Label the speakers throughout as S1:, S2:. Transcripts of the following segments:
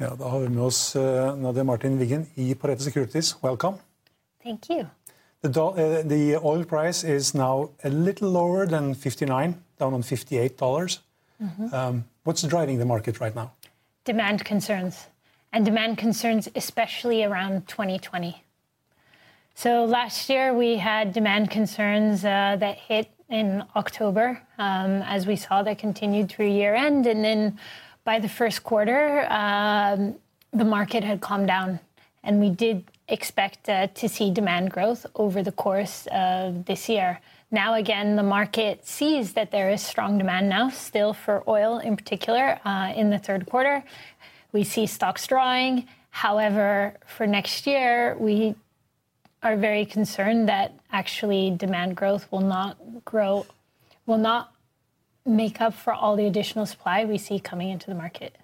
S1: Ja, da har vi med oss eh, Nadia Martin Wiggen i Pareto Securities. Welcome.
S2: Thank you.
S1: The, uh, the oil price is now a little lower than 59, down on $58. dollars Um, what's driving the market right now?
S2: Demand concerns, and demand concerns especially around 2020. So last year we had demand concerns uh, that hit in October, um, as we saw that continued through year end, and then by the first quarter, um, the market had calmed down, and we did expect uh, to see demand growth over the course of this year. Now, again, the market sees that there is strong demand now, still for oil in particular, uh, in the third quarter. We see stocks drawing. However, for next year, we are very concerned that actually demand growth will not grow, will not make up for all the additional supply we see coming into the market.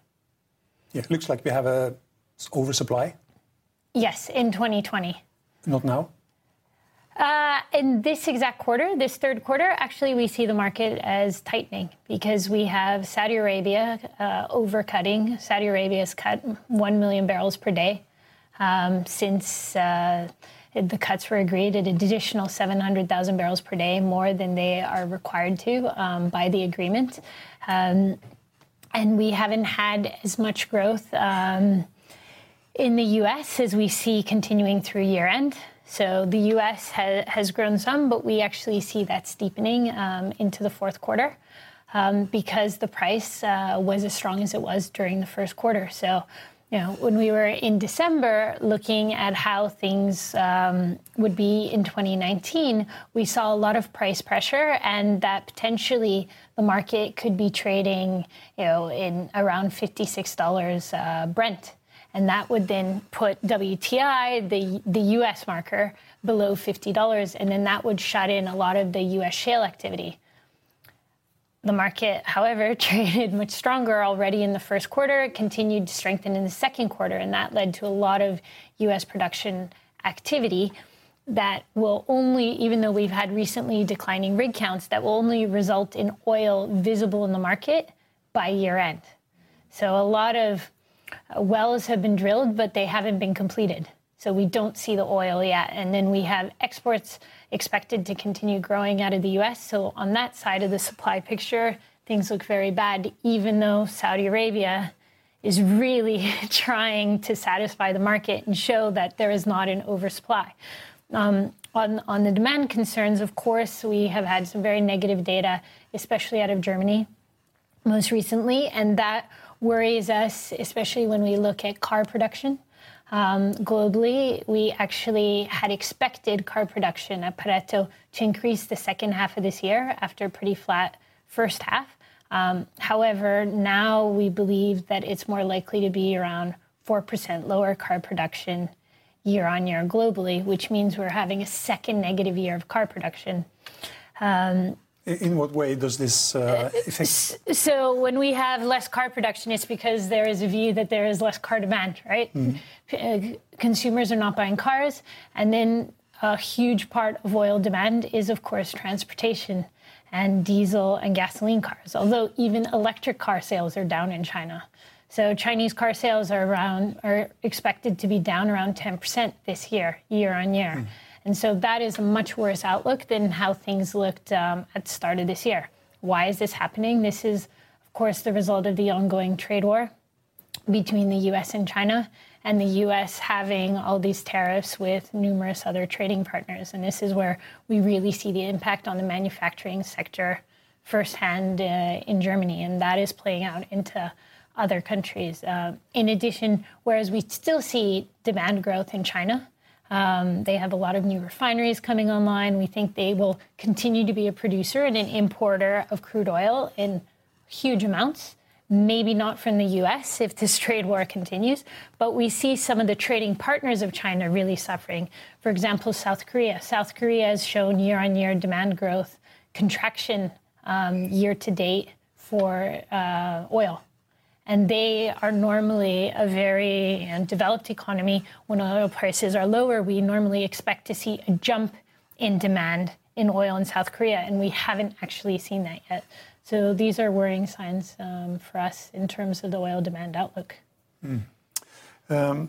S1: Yeah, it looks like we have a oversupply.
S2: Yes, in 2020.
S1: Not now.
S2: Uh, in this exact quarter, this third quarter, actually, we see the market as tightening because we have Saudi Arabia uh, overcutting. Saudi Arabia has cut 1 million barrels per day um, since uh, the cuts were agreed at an additional 700,000 barrels per day, more than they are required to um, by the agreement. Um, and we haven't had as much growth um, in the US as we see continuing through year end. So the US ha- has grown some, but we actually see that steepening um, into the fourth quarter um, because the price uh, was as strong as it was during the first quarter. So, you know, when we were in December looking at how things um, would be in 2019, we saw a lot of price pressure and that potentially the market could be trading, you know, in around $56 uh, Brent and that would then put WTI, the the U.S. marker, below fifty dollars, and then that would shut in a lot of the U.S. shale activity. The market, however, traded much stronger already in the first quarter. It continued to strengthen in the second quarter, and that led to a lot of U.S. production activity that will only, even though we've had recently declining rig counts, that will only result in oil visible in the market by year end. So a lot of uh, wells have been drilled, but they haven't been completed. So we don't see the oil yet. And then we have exports expected to continue growing out of the US. So on that side of the supply picture, things look very bad, even though Saudi Arabia is really trying to satisfy the market and show that there is not an oversupply. Um, on, on the demand concerns, of course, we have had some very negative data, especially out of Germany most recently, and that worries us, especially when we look at car production. Um, globally, we actually had expected car production at Pareto to increase the second half of this year after a pretty flat first half. Um, however, now we believe that it's more likely to be around 4% lower car production year on year globally, which means we're having a second negative year of car production. Um,
S1: In what way does this uh, affect?
S2: so when we have less car production, it's because there is a view that there is less car demand, right? Uh, consumers are not buying cars, and then a huge part of oil demand is, of course, transportation and diesel and gasoline cars. Although even electric car sales are down in China. So Chinese car sales are around are expected to be down around 10% this year, year on year. And so that is a much worse outlook than how things looked um, at the start of this year. Why is this happening? This is, of course, the result of the ongoing trade war between the US and China, and the US having all these tariffs with numerous other trading partners. And this is where we really see the impact on the manufacturing sector firsthand uh, in Germany, and that is playing out into other countries. Uh, in addition, whereas we still see demand growth in China, um, they have a lot of new refineries coming online. We think they will continue to be a producer and an importer of crude oil in huge amounts. Maybe not from the US if this trade war continues, but we see some of the trading partners of China really suffering. For example, South Korea. South Korea has shown year on year demand growth contraction um, year to date for uh, oil and they are normally a very you know, developed economy. When oil prices are lower, we normally expect to see a jump in demand in oil in South Korea, and we haven't actually seen that yet. So these are worrying signs um, for us in terms of the oil demand outlook. Mm.
S1: Um,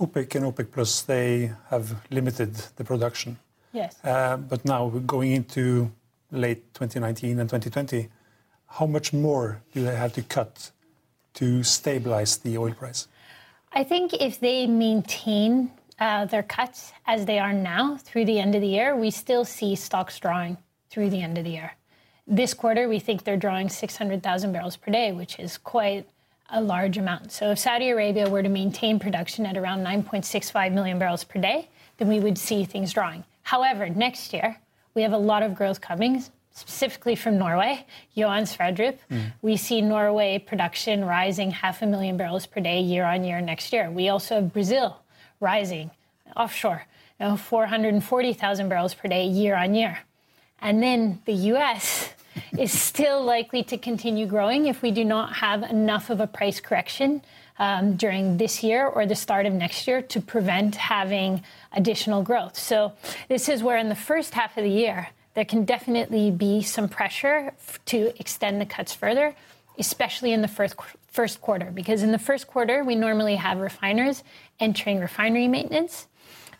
S1: OPEC and OPEC Plus, they have limited the production.
S2: Yes. Uh,
S1: but now going into late 2019 and 2020, how much more do they have to cut to stabilize the oil price?
S2: I think if they maintain uh, their cuts as they are now through the end of the year, we still see stocks drawing through the end of the year. This quarter, we think they're drawing 600,000 barrels per day, which is quite a large amount. So if Saudi Arabia were to maintain production at around 9.65 million barrels per day, then we would see things drawing. However, next year, we have a lot of growth coming, specifically from Norway, Johan Sverdrup, mm. we see Norway production rising half a million barrels per day year on year next year. We also have Brazil rising offshore, you know, 440,000 barrels per day year on year. And then the US is still likely to continue growing if we do not have enough of a price correction um, during this year or the start of next year to prevent having additional growth. So, this is where in the first half of the year, there can definitely be some pressure to extend the cuts further, especially in the first first quarter, because in the first quarter we normally have refiners entering refinery maintenance,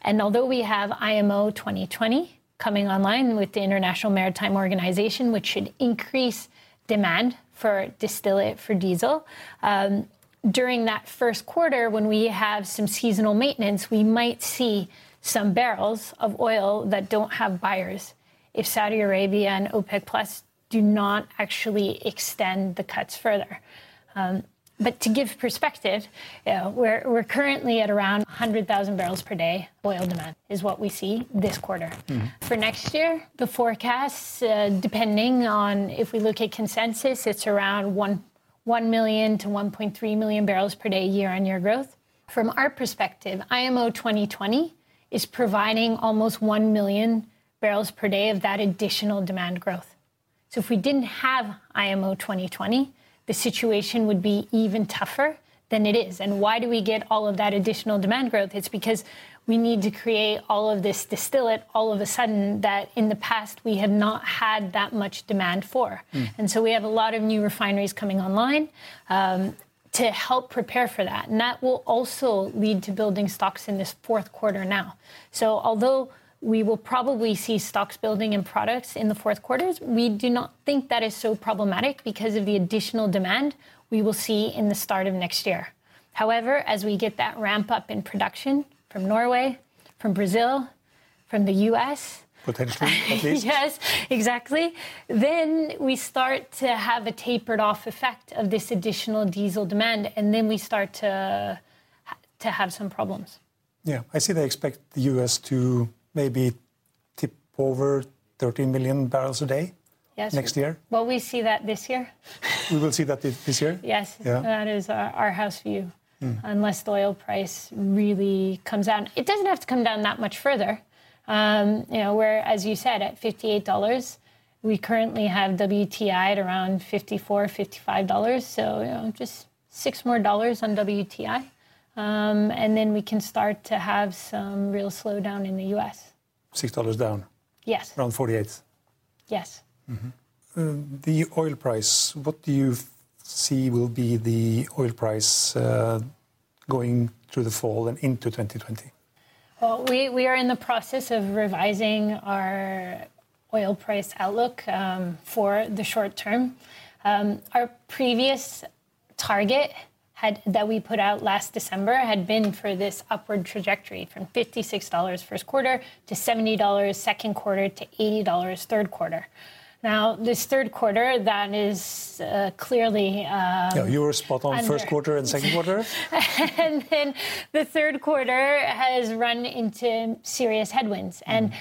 S2: and although we have IMO 2020 coming online with the International Maritime Organization, which should increase demand for distillate for diesel. Um, during that first quarter, when we have some seasonal maintenance, we might see some barrels of oil that don't have buyers if Saudi Arabia and OPEC Plus do not actually extend the cuts further. Um, but to give perspective, you know, we're, we're currently at around 100,000 barrels per day oil demand, is what we see this quarter. Mm-hmm. For next year, the forecasts, uh, depending on if we look at consensus, it's around 1, 1 million to 1.3 million barrels per day year on year growth. From our perspective, IMO 2020 is providing almost 1 million barrels per day of that additional demand growth. So if we didn't have IMO 2020, the situation would be even tougher than it is. And why do we get all of that additional demand growth? It's because we need to create all of this distillate all of a sudden that in the past we have not had that much demand for. Mm. And so we have a lot of new refineries coming online. Um, to help prepare for that. And that will also lead to building stocks in this fourth quarter now. So, although we will probably see stocks building in products in the fourth quarters. We do not think that is so problematic because of the additional demand we will see in the start of next year. However, as we get that ramp up in production from Norway, from Brazil, from the US,
S1: potentially at least.
S2: yes, exactly. Then we start to have a tapered off effect of this additional diesel demand, and then we start to to have some problems.
S1: Yeah, I see they expect the US to maybe tip over 13 million barrels a day yes. next year?
S2: Well, we see that this year.
S1: we will see that this year?
S2: Yes, yeah. that is our, our house view. Mm. Unless the oil price really comes down, it doesn't have to come down that much further. Um, you know, where, as you said, at $58, we currently have WTI at around $54, $55. So, you know, just six more dollars on WTI. Um, and then we can start to have some real slowdown in the U.S.
S1: Six dollars down.
S2: Yes.
S1: Around 48.
S2: Yes.
S1: Mm-hmm. Uh, the oil price. What do you see will be the oil price uh, going through the fall and into 2020?
S2: Well, we, we are in the process of revising our oil price outlook um, for the short term. Um, our previous target had, that we put out last December had been for this upward trajectory from $56 first quarter to $70 second quarter to $80 third quarter. Now, this third quarter, that is uh, clearly. Um,
S1: yeah, you were spot on under. first quarter and second quarter.
S2: and then the third quarter has run into serious headwinds. And mm.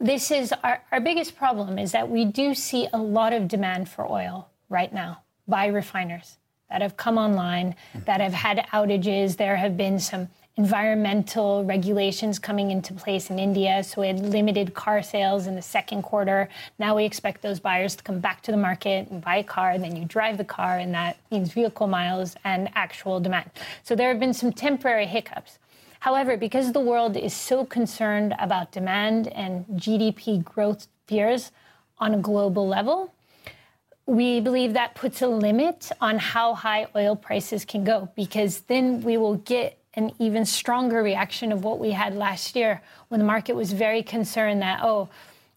S2: this is our, our biggest problem is that we do see a lot of demand for oil right now by refiners that have come online, that have had outages. There have been some environmental regulations coming into place in India, so we had limited car sales in the second quarter. Now we expect those buyers to come back to the market and buy a car, and then you drive the car, and that means vehicle miles and actual demand. So there have been some temporary hiccups. However, because the world is so concerned about demand and GDP growth fears on a global level, we believe that puts a limit on how high oil prices can go because then we will get an even stronger reaction of what we had last year when the market was very concerned that, oh,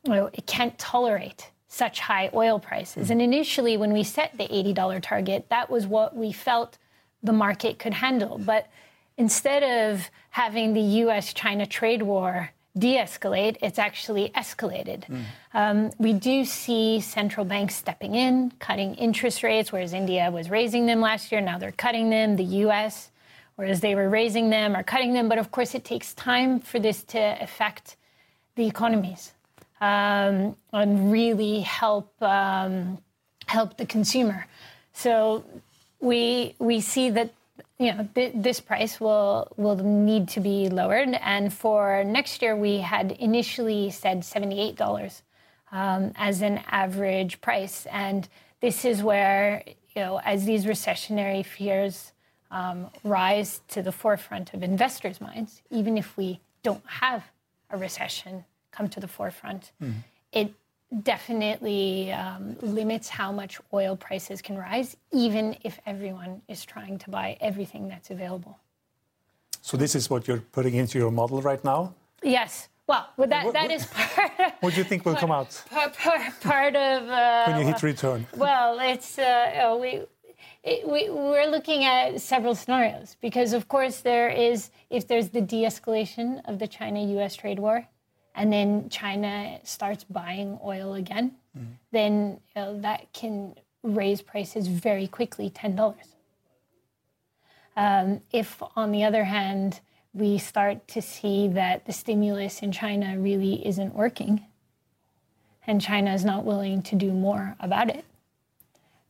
S2: you know, it can't tolerate such high oil prices. And initially, when we set the $80 target, that was what we felt the market could handle. But instead of having the US China trade war de escalate, it's actually escalated. Mm. Um, we do see central banks stepping in, cutting interest rates, whereas India was raising them last year. Now they're cutting them. The US, whereas they were raising them, are cutting them. But of course, it takes time for this to affect the economies um, and really help, um, help the consumer. So we, we see that you know, th- this price will will need to be lowered. And for next year, we had initially said seventy eight dollars um, as an average price, and this is where you know, as these recessionary fears um, rise to the forefront of investors' minds, even if we don't have a recession come to the forefront, mm. it definitely um, limits how much oil prices can rise, even if everyone is trying to buy everything that's available.
S1: So this is what you're putting into your model right now?
S2: Yes. Well, well that, what, that is part.
S1: what do you think will come out?
S2: Part, part, part of. Uh,
S1: when you hit return.
S2: Well, it's uh, we. It, we, we're looking at several scenarios because, of course, there is if there's the de-escalation of the China-U.S. trade war, and then China starts buying oil again, mm. then you know, that can raise prices very quickly $10. Um, if, on the other hand, we start to see that the stimulus in China really isn't working and China is not willing to do more about it,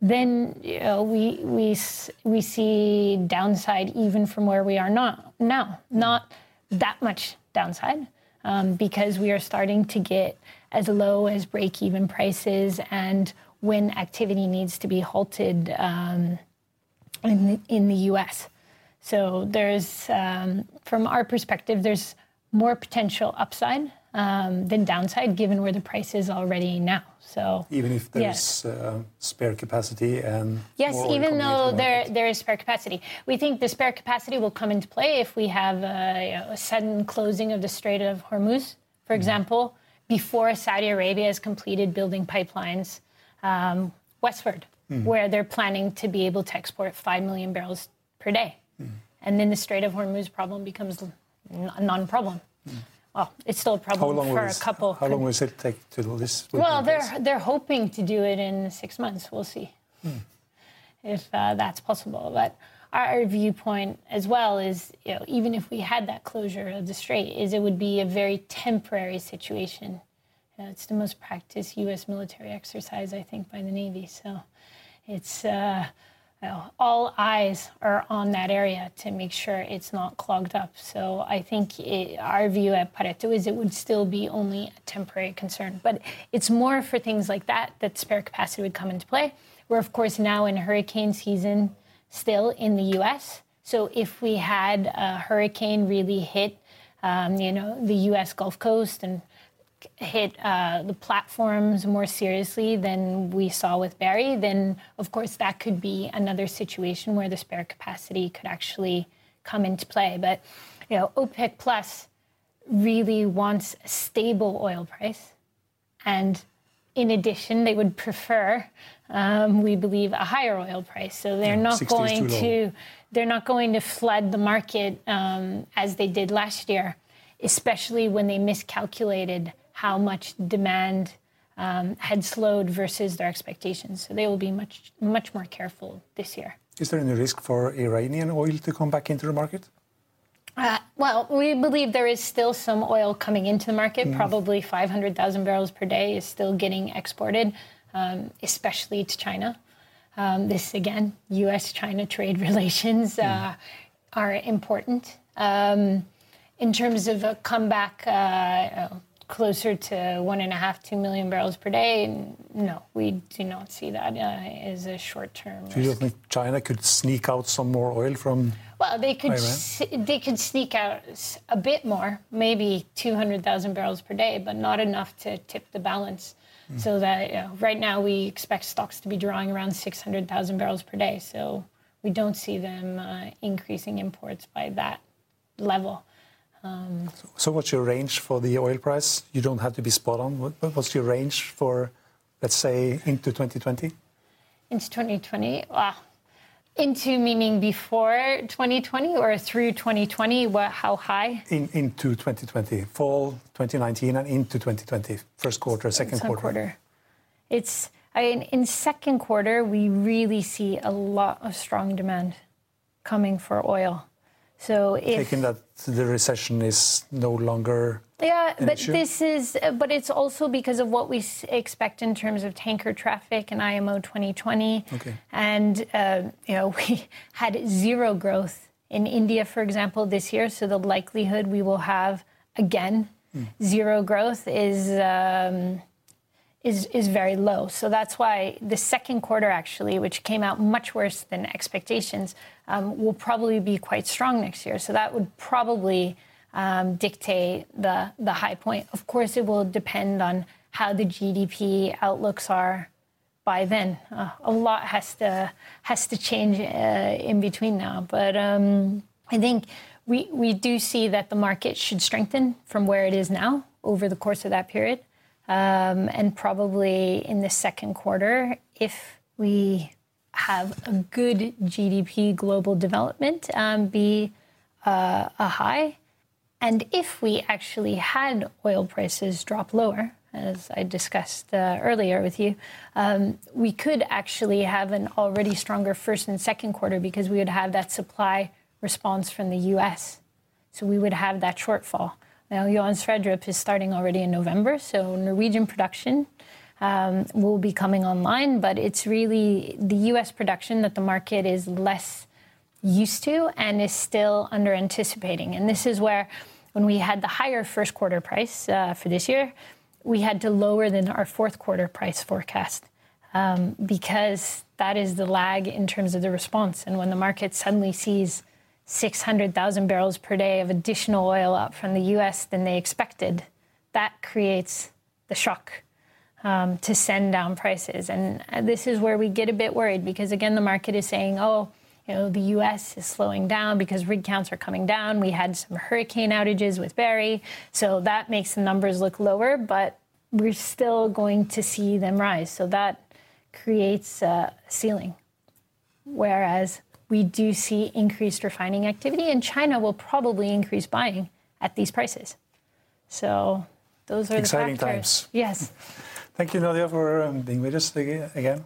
S2: then you know, we, we, we see downside even from where we are not, now. Not that much downside, um, because we are starting to get as low as break even prices and when activity needs to be halted um, in, the, in the US. So there's, um, from our perspective, there's more potential upside um, than downside given where the price is already now. So
S1: even if there's yes. uh, spare capacity and
S2: yes, even though the there there is spare capacity, we think the spare capacity will come into play if we have a, you know, a sudden closing of the Strait of Hormuz, for mm. example, before Saudi Arabia has completed building pipelines um, westward, mm. where they're planning to be able to export five million barrels per day, mm. and then the Strait of Hormuz problem becomes a non-problem. Well, it's still a problem for a couple.
S1: How long will it take to do this?
S2: Well, they're they're hoping to do it in six months. We'll see hmm. if uh, that's possible. But our viewpoint as well is, you know, even if we had that closure of the strait, is it would be a very temporary situation. You know, it's the most practiced U.S. military exercise, I think, by the Navy. So it's. Uh, all eyes are on that area to make sure it's not clogged up. So I think it, our view at Pareto is it would still be only a temporary concern. But it's more for things like that that spare capacity would come into play. We're, of course, now in hurricane season still in the U.S. So if we had a hurricane really hit, um, you know, the U.S. Gulf Coast and hit uh, the platforms more seriously than we saw with Barry, then of course that could be another situation where the spare capacity could actually come into play. But you know, OPEC Plus really wants a stable oil price, and in addition, they would prefer um, we believe, a higher oil price. So they're
S1: Yeah,
S2: not going to they're not going to flood the market um, as they did last year, especially when they miscalculated how much demand um, had slowed versus their expectations. So they will be much much more careful this year.
S1: Is there any risk for Iranian oil to come back into the market?
S2: Uh, well, we believe there is still some oil coming into the market. Probably 500,000 barrels per day is still getting exported, um, especially to China. Um, this, again, US China trade relations uh, are important. Um, in terms of a comeback uh, closer to one and a half, two million barrels per day, no, we do not see that uh, as a short term.
S1: Do you think China could sneak out some more oil from?
S2: Well, they could they could sneak out a bit more, maybe 200,000 barrels per day, but not enough to tip the balance. So that you know, right now we expect stocks to be drawing around 600,000 barrels per day. So we don't see them uh, increasing imports by that level.
S1: So what's your range for the oil price? You don't have to be spot on. What, what- what's your range for, let's say, into 2020?
S2: Into 2020, wow. Into meaning before 2020 or through 2020? What? How high?
S1: In, into 2020, fall 2019 and into 2020, first quarter, second
S2: Second
S1: quarter.
S2: quarter. It's I mean, in second quarter we really see a lot of strong demand coming for oil. So if
S1: Taking that the recession is no longer
S2: yeah, but
S1: issue?
S2: this is but it's also because of what we s- expect in terms of tanker traffic and IMO 2020.
S1: Okay.
S2: And uh, you know we had zero growth in India, for example, this year. So the likelihood we will have again
S1: Hmm.
S2: zero growth is. Um, is is very low. So that's why the second quarter actually, which came out much worse than expectations, um, will probably be quite strong next year. So that would probably um, dictate the the high point. Of course, it will depend on how the GDP outlooks are by then. Uh, a lot has to has to change uh, in between now, but um, I think we we do see that the market should strengthen from where it is now over the course of that period, um, and probably in the second quarter if we have a good GDP global development um, be uh, a high. And if we actually had oil prices drop lower, as I discussed uh, earlier with you, um, we could actually have an already stronger first and second quarter because we would have that supply response from the US. So we would have that shortfall. Now, Johan Sverdrup is starting already in November, so Norwegian production um, will be coming online, but it's really the US production that the market is less used to and is still under anticipating. And this is where, when we had the higher first quarter price uh, for this year, we had to lower than our fourth quarter price forecast um, because that is the lag in terms of the response. And when the market suddenly sees 600,000 barrels per day of additional oil up from the US than they expected, that creates the shock um, to send down prices. And uh, this is where we get a bit worried because, again, the market is saying, oh, you know, the U.S. is slowing down because rig counts are coming down. We had some hurricane outages with Barry, so that makes the numbers look lower, but we're still going to see them rise. So that creates a ceiling. Whereas we do see increased refining activity, and China will probably increase buying at these prices. So those are
S1: Exciting
S2: the factors.
S1: times.
S2: Yes.
S1: Thank you, Nadia, for um, being with us again.